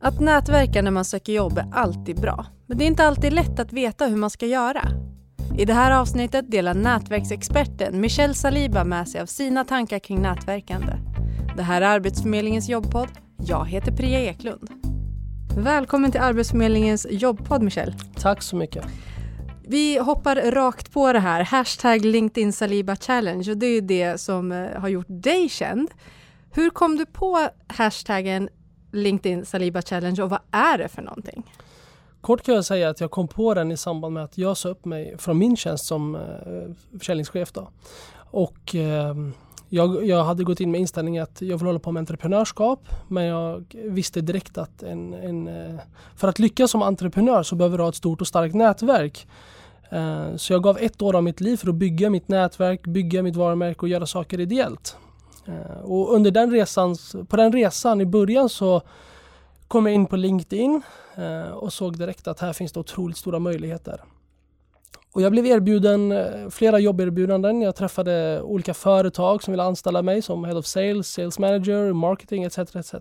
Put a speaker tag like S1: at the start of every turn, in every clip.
S1: Att nätverka när man söker jobb är alltid bra. Men det är inte alltid lätt att veta hur man ska göra. I det här avsnittet delar nätverksexperten Michelle Saliba med sig av sina tankar kring nätverkande. Det här är Arbetsförmedlingens jobbpodd. Jag heter Priya Eklund. Välkommen till Arbetsförmedlingens jobbpodd Michelle.
S2: Tack så mycket.
S1: Vi hoppar rakt på det här. Hashtag LinkedIn Saliba Challenge och det är det som eh, har gjort dig känd. Hur kom du på hashtaggen LinkedIn Saliba Challenge och vad är det för någonting?
S2: Kort kan jag säga att jag kom på den i samband med att jag sa upp mig från min tjänst som eh, försäljningschef. Då. Och eh, jag, jag, hade gått in med inställningen att jag vill hålla på med entreprenörskap men jag visste direkt att en, en, eh, för att lyckas som entreprenör så behöver du ha ett stort och starkt nätverk. Eh, så jag gav ett år av mitt liv för att bygga mitt nätverk, bygga mitt varumärke och göra saker ideellt. Eh, och under den resan, på den resan i början så kom jag in på LinkedIn eh, och såg direkt att här finns det otroligt stora möjligheter. Och jag blev erbjuden eh, flera jobberbjudanden. Jag träffade olika företag som ville anställa mig som Head of Sales, Sales Manager, Marketing etc. etc.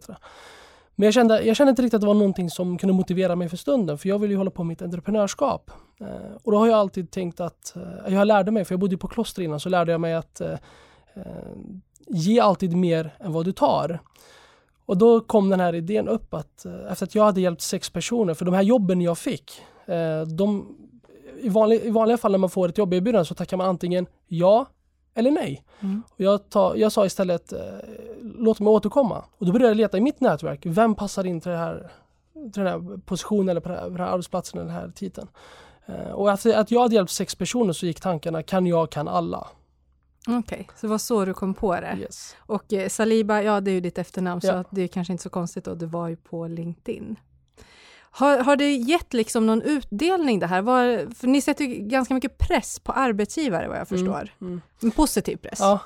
S2: Men jag kände, jag kände inte riktigt att det var någonting som kunde motivera mig för stunden för jag ville ju hålla på med mitt entreprenörskap. och då har jag alltid tänkt att, jag lärde mig, för jag bodde på kloster innan, så lärde jag mig att ge alltid mer än vad du tar. Och då kom den här idén upp att eh, efter att jag hade hjälpt sex personer, för de här jobben jag fick, eh, de, i, vanlig, i vanliga fall när man får ett jobberbjudande så tackar man antingen ja eller nej. Mm. Jag, ta, jag sa istället eh, låt mig återkomma. Och då började jag leta i mitt nätverk. Vem passar in till, det här, till den här positionen eller på den här arbetsplatsen eller den här titeln? och efter att jag hade hjälpt sex personer så gick tankarna kan jag, kan alla.
S1: Okej, okay, så det var så du kom på det.
S2: Yes.
S1: Och eh, Saliba, ja det är ju ditt efternamn ja. så att det är kanske inte så konstigt då, du var ju på LinkedIn. Har, har det gett liksom någon utdelning det här? Var, för ni sätter ju ganska mycket press på arbetsgivare vad jag mm, förstår. Mm, mm. En positiv press.
S2: Ja,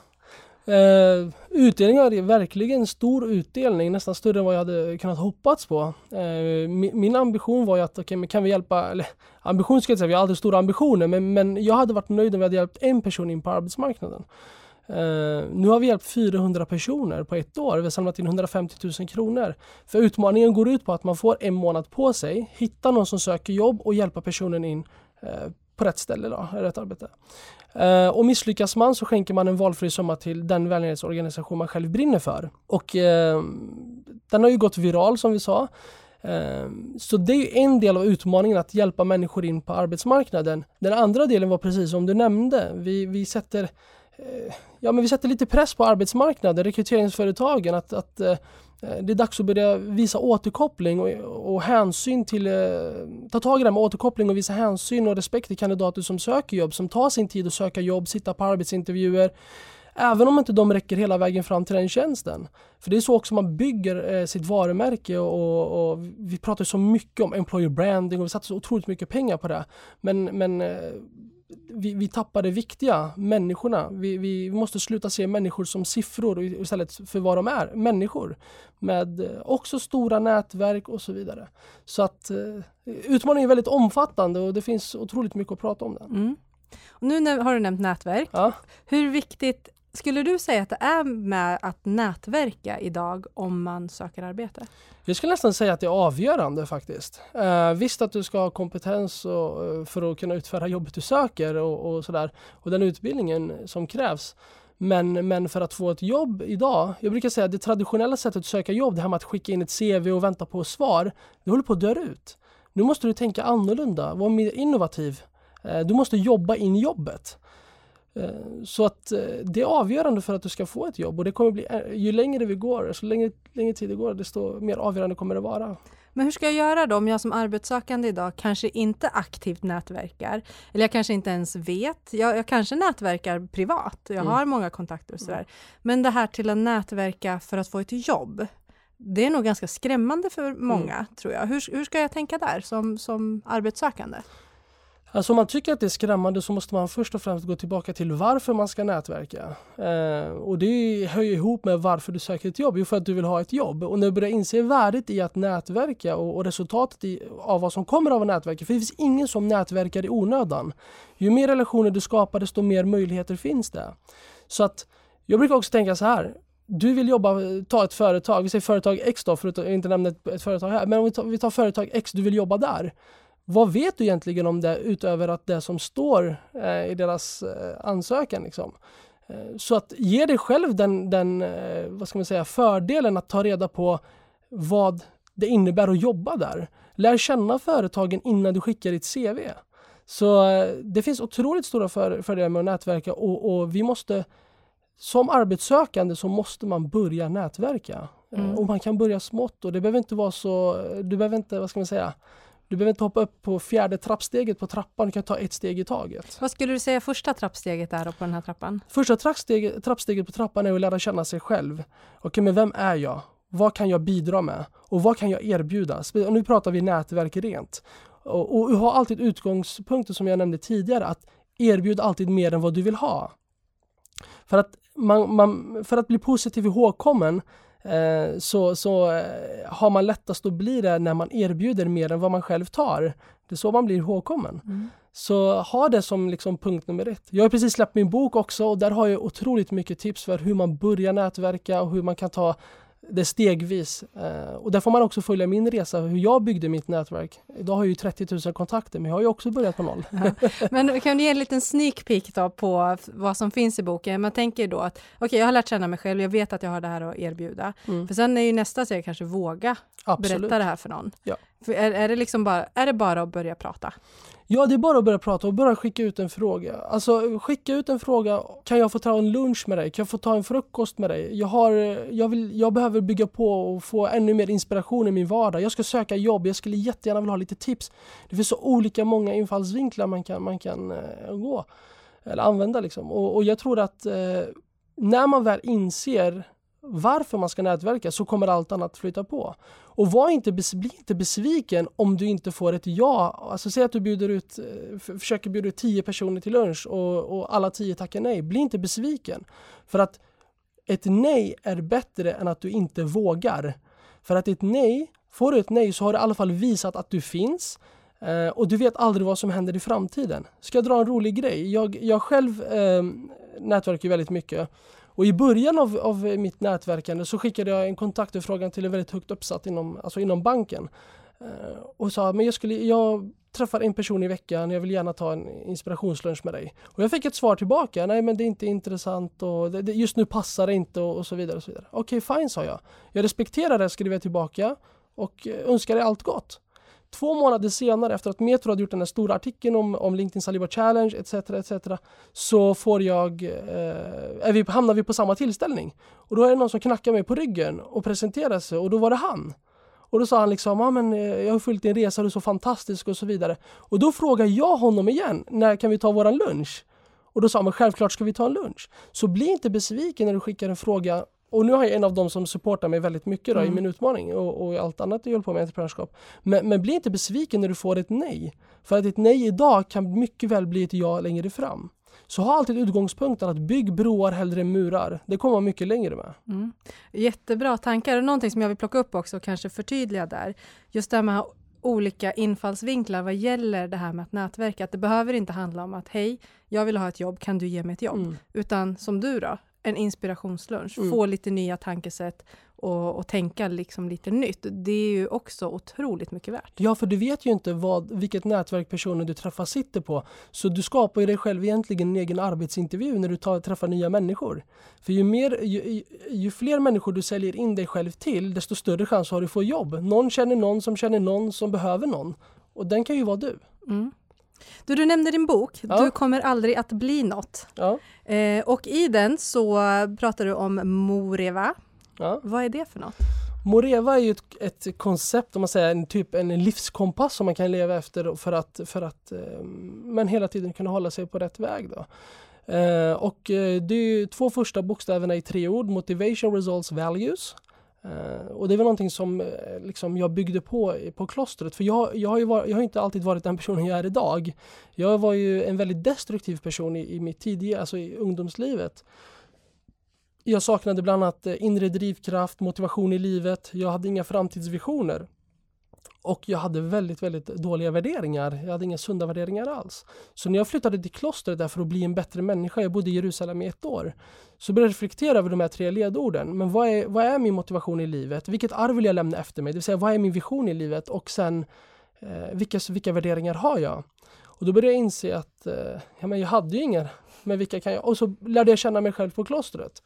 S2: Eh, utdelningen var verkligen stor utdelning, nästan större än vad jag hade kunnat hoppats på. Eh, min, min, ambition var ju att, okej, okay, kan vi hjälpa, eller ambition ska jag säga, vi har alltid stora ambitioner, men, men jag hade varit nöjd om vi hade hjälpt en person in på arbetsmarknaden. Uh, nu har vi hjälpt 400 personer på ett år. Vi har samlat in 150 000 kronor. För utmaningen går ut på att man får en månad på sig, hitta någon som söker jobb och hjälpa personen in uh, på rätt ställe, då, rätt arbete. Uh, och misslyckas man så skänker man en valfri summa till den välgörenhetsorganisation man själv brinner för. Och uh, den har ju gått viral som vi sa. Uh, så det är en del av utmaningen att hjälpa människor in på arbetsmarknaden. Den andra delen var precis som du nämnde. Vi, vi sätter eh, ja, men vi sätter lite press på arbetsmarknaden, rekryteringsföretagen att, att Eh, Eh, det är dags att börja visa återkoppling och, och hänsyn till, eh, ta tag i det med återkoppling och visa hänsyn och respekt till kandidater som söker jobb, som tar sin tid att söka jobb, sitta på arbetsintervjuer. Även om inte de räcker hela vägen fram till den tjänsten. För det är så också man bygger eh, sitt varumärke och, och, och, vi pratar så mycket om employer branding och vi satsar så otroligt mycket pengar på det. Men, men eh, vi, vi tappar det viktiga, människorna. Vi, vi måste sluta se människor som siffror istället för vad de är, människor. Med eh, också stora nätverk och så vidare. Så att uh, utmaningen är väldigt omfattande och det finns otroligt mycket att prata om den.
S1: Mm. Och nu har du nämnt nätverk.
S2: Ja.
S1: Hur viktigt skulle du säga att det är med att nätverka idag om man söker arbete?
S2: Jag skulle nästan säga att det är avgörande faktiskt. Eh, visst att du ska ha kompetens och, eh, för att kunna utföra jobbet du söker och, och sådär och den utbildningen som krävs. Men, men för att få ett jobb idag, jag brukar säga att det traditionella sättet att söka jobb, det här med att skicka in ett CV och vänta på svar, det håller på att dö ut. Nu måste du tänka annorlunda, vara mer innovativ. Eh, du måste jobba in jobbet. Eh, så att eh, det är avgörande för att du ska få ett jobb och det kommer bli, eh, ju längre vi går, så länge, längre tid det går, desto mer avgörande kommer det vara.
S1: Men hur ska jag göra då om jag som arbetssökande idag kanske inte aktivt nätverkar? Eller jag kanske inte ens vet. Jag, jag kanske nätverkar privat. Jag mm. har många kontakter och sådär. Mm. Men det här till att nätverka för att få ett jobb. Det är nog ganska skrämmande för många, mm. tror jag. Hur, hur ska jag tänka där som, som arbetssökande?
S2: Alltså om man tycker att det är skrämmande så måste man först och främst gå tillbaka till varför man ska nätverka. Eh, och det hör ihop med varför du söker ett jobb. Jo, för att du vill ha ett jobb. Och när du börjar inse värdet i att nätverka och, och resultatet i, av vad som kommer av att nätverka. För det finns ingen som nätverkar i onödan. Ju mer relationer du skapar desto mer möjligheter finns det. Så att jag brukar också tänka så här. du vill jobba, ta ett företag, vi säger företag X då, för att inte nämna ett, ett företag här, men om vi tar, vi tar företag X, du vill jobba där. Vad vet du egentligen om det utöver att det som står eh, i deras eh, ansökan? Liksom? Eh, så att ge dig själv den, den eh, vad ska man säga, fördelen att ta reda på vad det innebär att jobba där. Lär känna företagen innan du skickar ditt CV. Så det finns otroligt stora fördelar med att nätverka och, och, vi måste som arbetssökande så måste man börja nätverka. Mm. Och man kan börja smått och det behöver inte vara så, du behöver inte, vad ska man säga, du behöver inte hoppa upp på fjärde trappsteget på trappan, du kan ta ett steg i taget.
S1: Vad skulle du säga första trappsteget är på den här trappan?
S2: Första trappsteget, trappsteget på trappan är att lära känna sig själv. Okej, men vem är jag? Vad kan jag bidra med? Och vad kan jag erbjuda? nu pratar vi nätverk rent. Och, och ha alltid utgångspunkter som jag nämnde tidigare, att erbjuda alltid mer än vad du vill ha. För att, man, man, för att bli positiv ihågkommen så, så eh, har man lättast att bli det när man erbjuder mer än vad man själv tar. Det är så man blir ihågkommen. Mm. Så ha det som liksom punkt nummer ett. Jag har precis släppt min bok också och där har jag otroligt mycket tips för hur man börjar nätverka och hur man kan ta det stegvis. Uh, och där får man också följa min resa, hur jag byggde mitt nätverk. Idag har jag ju 30 000 kontakter, men jag har ju också börjat på noll.
S1: Ja. Men kan du ge en liten sneak peek då på vad som finns i boken? Man tänker då att okej, okay, jag har lärt känna mig själv, jag vet att jag har det här att erbjuda. Mm. För sen är ju nästa steg kanske våga Absolut. berätta det här för någon. Ja. För är, är, det liksom bara, är det bara att börja prata?
S2: Ja, det är bara att börja prata och börja skicka ut en fråga. Alltså skicka ut en fråga. Kan jag få ta en lunch med dig? Kan jag få ta en frukost med dig? Jag, har, jag, vill, jag behöver bygga på och få ännu mer inspiration i min vardag. Jag ska söka jobb. Jag skulle jättegärna vilja ha lite tips. Det finns så olika många infallsvinklar man kan, man kan uh, gå eller använda liksom. Och, och jag tror att uh, när man väl inser varför man ska nätverka så kommer allt annat flytta på. Och var inte, bli inte besviken om du inte får ett ja. Alltså säg att du bjuder ut, eh, försöker bjuda ut tio personer till lunch och, och alla tio tackar nej. Bli inte besviken. För att ett nej är bättre än att du inte vågar. För att ett nej, får du ett nej så har du i alla fall visat att du finns. Eh, och du vet aldrig vad som händer i framtiden. Ska jag dra en rolig grej? Jag, jag själv eh, nätverkar väldigt mycket. Och i början av, av mitt nätverkande så skickade jag en kontaktförfrågan till en väldigt högt uppsatt inom, alltså inom banken. Eh, och sa men jag, skulle, jag träffar en person i veckan, jag vill gärna ta en inspirationslunch med dig. Och jag fick ett svar tillbaka, nej men det är inte intressant och det, det, just nu passar det inte och, och så vidare. vidare. Okej, okay, fine sa jag. Jag respekterar det, skrev jag tillbaka och eh, önskar dig allt gott. Två månader senare efter att Metro hade gjort den här stora artikeln om, om LinkedIn Saliba Challenge etc. etc. så får jag, eh, är vi, hamnar vi på samma tillställning. Och då är det någon som knackar mig på ryggen och presenterar sig och då var det han. Och då sa han liksom, ah, men, eh, jag har följt din resa, du är så fantastisk och så vidare. Och då frågar jag honom igen, när kan vi ta våran lunch? Och då sa han, men självklart ska vi ta en lunch. Så bli inte besviken när du skickar en fråga och nu har jag en av dem som supportar mig väldigt mycket då, mm. i min utmaning och, och allt annat jag håller på med entreprenörskap. Men, men bli inte besviken när du får ett nej. För att ett nej idag kan mycket väl bli ett ja längre fram. Så ha alltid utgångspunkten att bygg broar hellre än murar. Det kommer man mycket längre med.
S1: Mm. Jättebra tankar. Och någonting som jag vill plocka upp också och kanske förtydliga där. Just det här med olika infallsvinklar vad gäller det här med att nätverka. Att det behöver inte handla om att hej, jag vill ha ett jobb, kan du ge mig ett jobb? Mm. Utan som du då, en inspirationslunch, mm. få lite nya tankesätt och, och, tänka liksom lite nytt. Det är ju också otroligt mycket värt.
S2: Ja, för du vet ju inte vad, vilket nätverk personen du träffar sitter på. Så du skapar ju dig själv egentligen en egen arbetsintervju när du tar, träffar nya människor. För ju, mer, ju, ju, fler människor du säljer in dig själv till, desto större chans har du att få jobb. Någon känner någon som känner någon som behöver någon. Och den kan ju vara du. Mm.
S1: Du, du nämnde din bok, ja. Du kommer aldrig att bli något. Ja. Eh, och i den så pratar du om Moreva. Ja. Vad är det för något?
S2: Moreva är ju ett, ett, koncept, om man säger en typ en livskompass som man kan leva efter för att, för att eh, men hela tiden kunna hålla sig på rätt väg. Då. Eh, och eh, det är två första bokstäverna i tre ord, Motivation, Results, Values. Uh, och det var någonting som eh, liksom jag byggde på på klostret. För jag, jag, har ju var, jag har inte alltid varit den personen jag är idag. Jag var ju en väldigt destruktiv person i, i mitt tidiga, alltså i ungdomslivet. Jag saknade bland annat eh, inre drivkraft, motivation i livet. Jag hade inga framtidsvisioner. Och jag hade väldigt, väldigt dåliga värderingar. Jag hade inga sunda värderingar alls. Så när jag flyttade till klostret där för att bli en bättre människa, jag bodde i Jerusalem i ett år, så började jag reflektera över de här tre ledorden. Men vad är, vad är min motivation i livet? Vilket arv vill jag lämna efter mig? Det vill säga, vad är min vision i livet? Och sen, eh, vilka, vilka värderingar har jag? Och då började jag inse att eh, ja, men jag hade ju inga, men vilka kan jag? Och så lärde jag känna mig själv på klostret.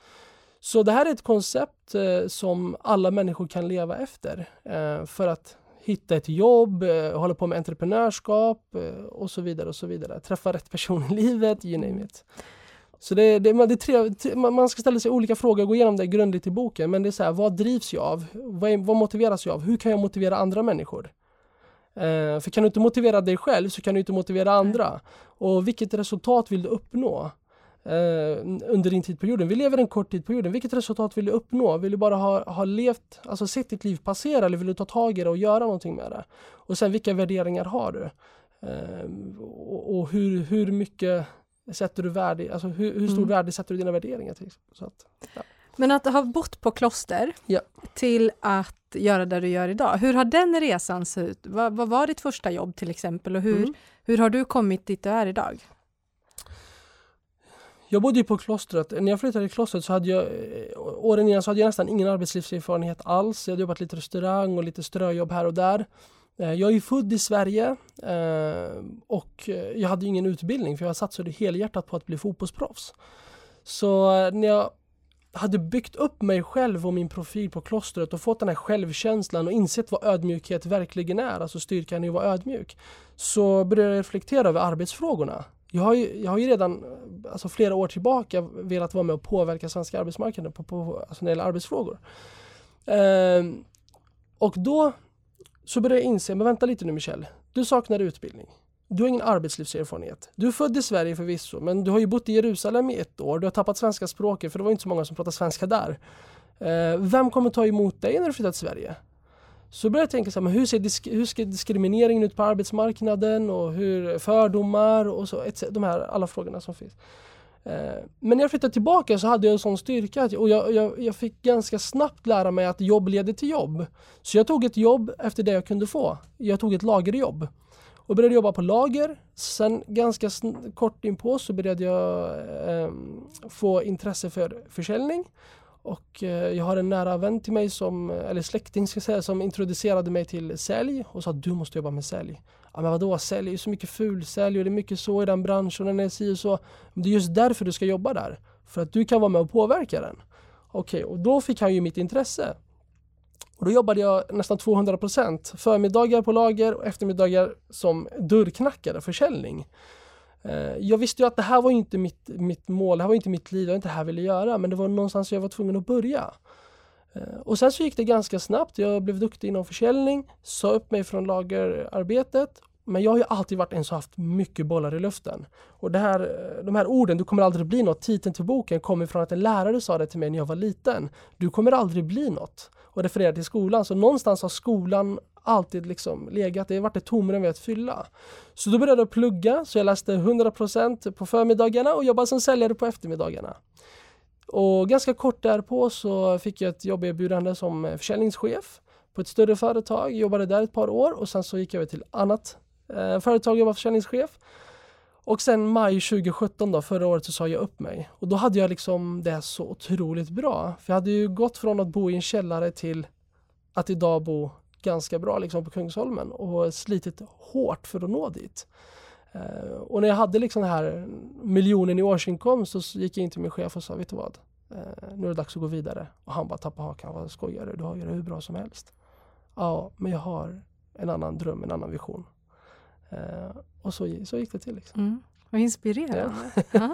S2: Så det här är ett koncept eh, som alla människor kan leva efter eh, för att hitta ett jobb, eh, hålla på med entreprenörskap eh, och så vidare och så vidare. Träffa rätt person i livet, you name it. Så det, det, det tre, man ska ställa sig olika frågor och gå igenom det grundligt i boken. Men det är så här, vad drivs jag av? Vad, är, vad motiveras jag av? Hur kan jag motivera andra människor? Eh, för kan du inte motivera dig själv så kan du inte motivera andra. Och vilket resultat vill du uppnå? Eh, under din tid på jorden. Vi lever en kort tid på jorden. Vilket resultat vill du uppnå? Vill du bara ha, ha levt, alltså sett ditt liv passera eller vill du ta tag i det och göra någonting med det? Och sen vilka värderingar har du? Eh, och, och hur, hur mycket sätter du värde, alltså hur, hur stor mm. värde sätter du dina värderingar till? Så att,
S1: ja. Men att ha bott på kloster
S2: ja.
S1: till att göra det du gör idag, hur har den resan sett ut? Vad, vad var ditt första jobb till exempel och hur, mm. hur har du kommit dit du är idag?
S2: Jag bodde ju på klostret. När jag flyttade till klostret så hade jag eh, åren innan så hade jag nästan ingen arbetslivserfarenhet alls. Jag hade jobbat lite restaurang och lite ströjobb här och där. Eh, jag är född i Sverige eh, och jag hade ingen utbildning för jag satsade helhjärtat på att bli fotbollsproffs. Så när jag hade byggt upp mig själv och min profil på klostret och fått den här självkänslan och insett vad ödmjukhet verkligen är, alltså styrkan i att vara ödmjuk, så började jag reflektera över arbetsfrågorna. Jag har ju, jag har ju redan alltså flera år tillbaka velat vara med och påverka svenska arbetsmarknaden på, på, alltså när det gäller arbetsfrågor. Ehm, och då så började jag inse, men vänta lite nu Michel, du saknar utbildning. Du har ingen arbetslivserfarenhet. Du är född i Sverige förvisso, men du har ju bott i Jerusalem i ett år. Du har tappat svenska språket, för det var inte så många som pratade svenska där. Ehm, vem kommer ta emot dig när du flyttar till Sverige? Så började jag tänka så här, men hur ser, disk hur ser diskrimineringen ut på arbetsmarknaden och hur fördomar och så, etc, de här alla frågorna som finns. Eh, men när jag flyttade tillbaka så hade jag en sån styrka och jag, jag, jag, fick ganska snabbt lära mig att jobb leder till jobb. Så jag tog ett jobb efter det jag kunde få. Jag tog ett lagerjobb och började jobba på lager. Sen ganska kort inpå så började jag eh, få intresse för försäljning och eh, jag har en nära vän till mig, som, eh, eller släkting ska säga, som introducerade mig till sälj och sa att du måste jobba med sälj. Ja men vadå, sälj är ju så mycket fulsälj och det är mycket så i den branschen och den är si och så. Men det är just därför du ska jobba där. För att du kan vara med och påverka den. Okej, okay, och då fick han ju mitt intresse. Och då jobbade jag nästan 200 procent. förmiddagar på lager och eftermiddagar som dörrknackare, försäljning. Eh, jag visste ju att det här var inte mitt, mitt mål, det här var inte mitt liv, det var inte det här jag ville göra, men det var någonstans jag var tvungen att börja. Eh, och sen så gick det ganska snabbt, jag blev duktig inom försäljning, sa upp mig från lagerarbetet, men jag har ju alltid varit en som haft mycket bollar i luften. Och det här, eh, de här orden, du kommer aldrig bli något, titeln till boken kommer från att en lärare sa det till mig när jag var liten. Du kommer aldrig bli något. Och refererar till skolan, så någonstans har skolan alltid liksom legat, det har varit ett tomrum vi att fylla. Så då började jag plugga, så jag läste 100% på förmiddagarna och jobbade som säljare på eftermiddagarna. Och ganska kort därpå så fick jag ett jobberbjudande som försäljningschef på ett större företag, jobbade där ett par år och sen så gick jag över till annat eh, företag, jobbade försäljningschef. Och sen maj 2017 då, förra året, så sa jag upp mig. Och då hade jag liksom det så otroligt bra. För jag hade ju gått från att bo i en källare till att idag bo ganska bra liksom på Kungsholmen och slitit hårt för att nå dit. Uh, och när jag hade liksom den här miljonen i årsinkomst så gick jag in till min chef och sa, vet du vad? Uh, nu är det dags att gå vidare. Och han bara tappade hakan, vad skojar du? Du har ju det hur bra som helst. Ja, men jag har en annan dröm, en annan vision. Uh, och så, så gick det till. Liksom. Mm.
S1: Vad inspirerande. Ja.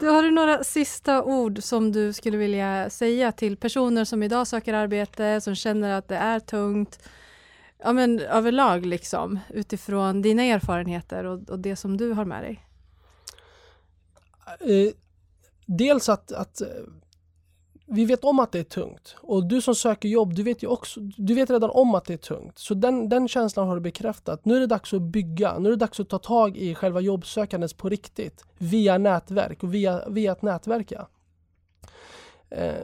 S1: Du, har du några sista ord som du skulle vilja säga till personer som idag söker arbete, som känner att det är tungt, ja men överlag liksom, utifrån dina erfarenheter och, och det som du har med dig?
S2: Eh, dels att, att vi vet om att det är tungt och du som söker jobb, du vet ju också, du vet redan om att det är tungt. Så den, den känslan har du bekräftat. Nu är det dags att bygga, nu är det dags att ta tag i själva jobbsökandet på riktigt via nätverk och via, via att nätverka. Eh,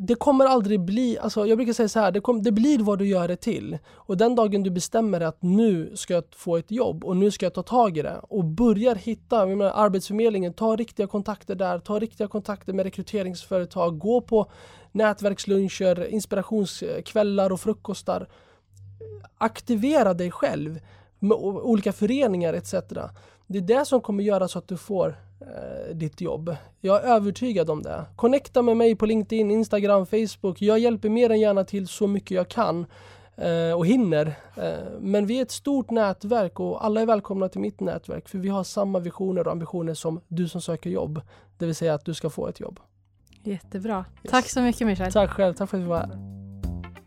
S2: det kommer aldrig bli, alltså jag brukar säga så här, det, kom, det blir vad du gör det till. Och den dagen du bestämmer dig att nu ska jag få ett jobb och nu ska jag ta tag i det och börjar hitta, jag menar, Arbetsförmedlingen, ta riktiga kontakter där, ta riktiga kontakter med rekryteringsföretag, gå på nätverksluncher, inspirationskvällar och frukostar. Aktivera dig själv med olika föreningar etc. Det är det som kommer göra så att du får eh, ditt jobb. Jag är övertygad om det. Connecta med mig på LinkedIn, Instagram, Facebook. Jag hjälper mer än gärna till så mycket jag kan eh, och hinner. Eh, men vi är ett stort nätverk och alla är välkomna till mitt nätverk för vi har samma visioner och ambitioner som du som söker jobb. Det vill säga att du ska få ett jobb.
S1: Jättebra. Yes. Tack så mycket Michel.
S2: Tack själv. Tack för att du var här.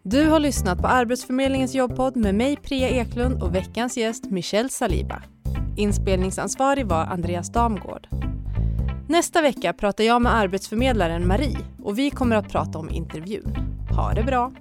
S1: Du har lyssnat på Arbetsförmedlingens jobbpodd med mig Priya Eklund och veckans gäst Michelle Saliba. Inspelningsansvarig var Andreas Damgård. Nästa vecka pratar jag med arbetsförmedlaren Marie och vi kommer att prata om intervjun. Ha det bra!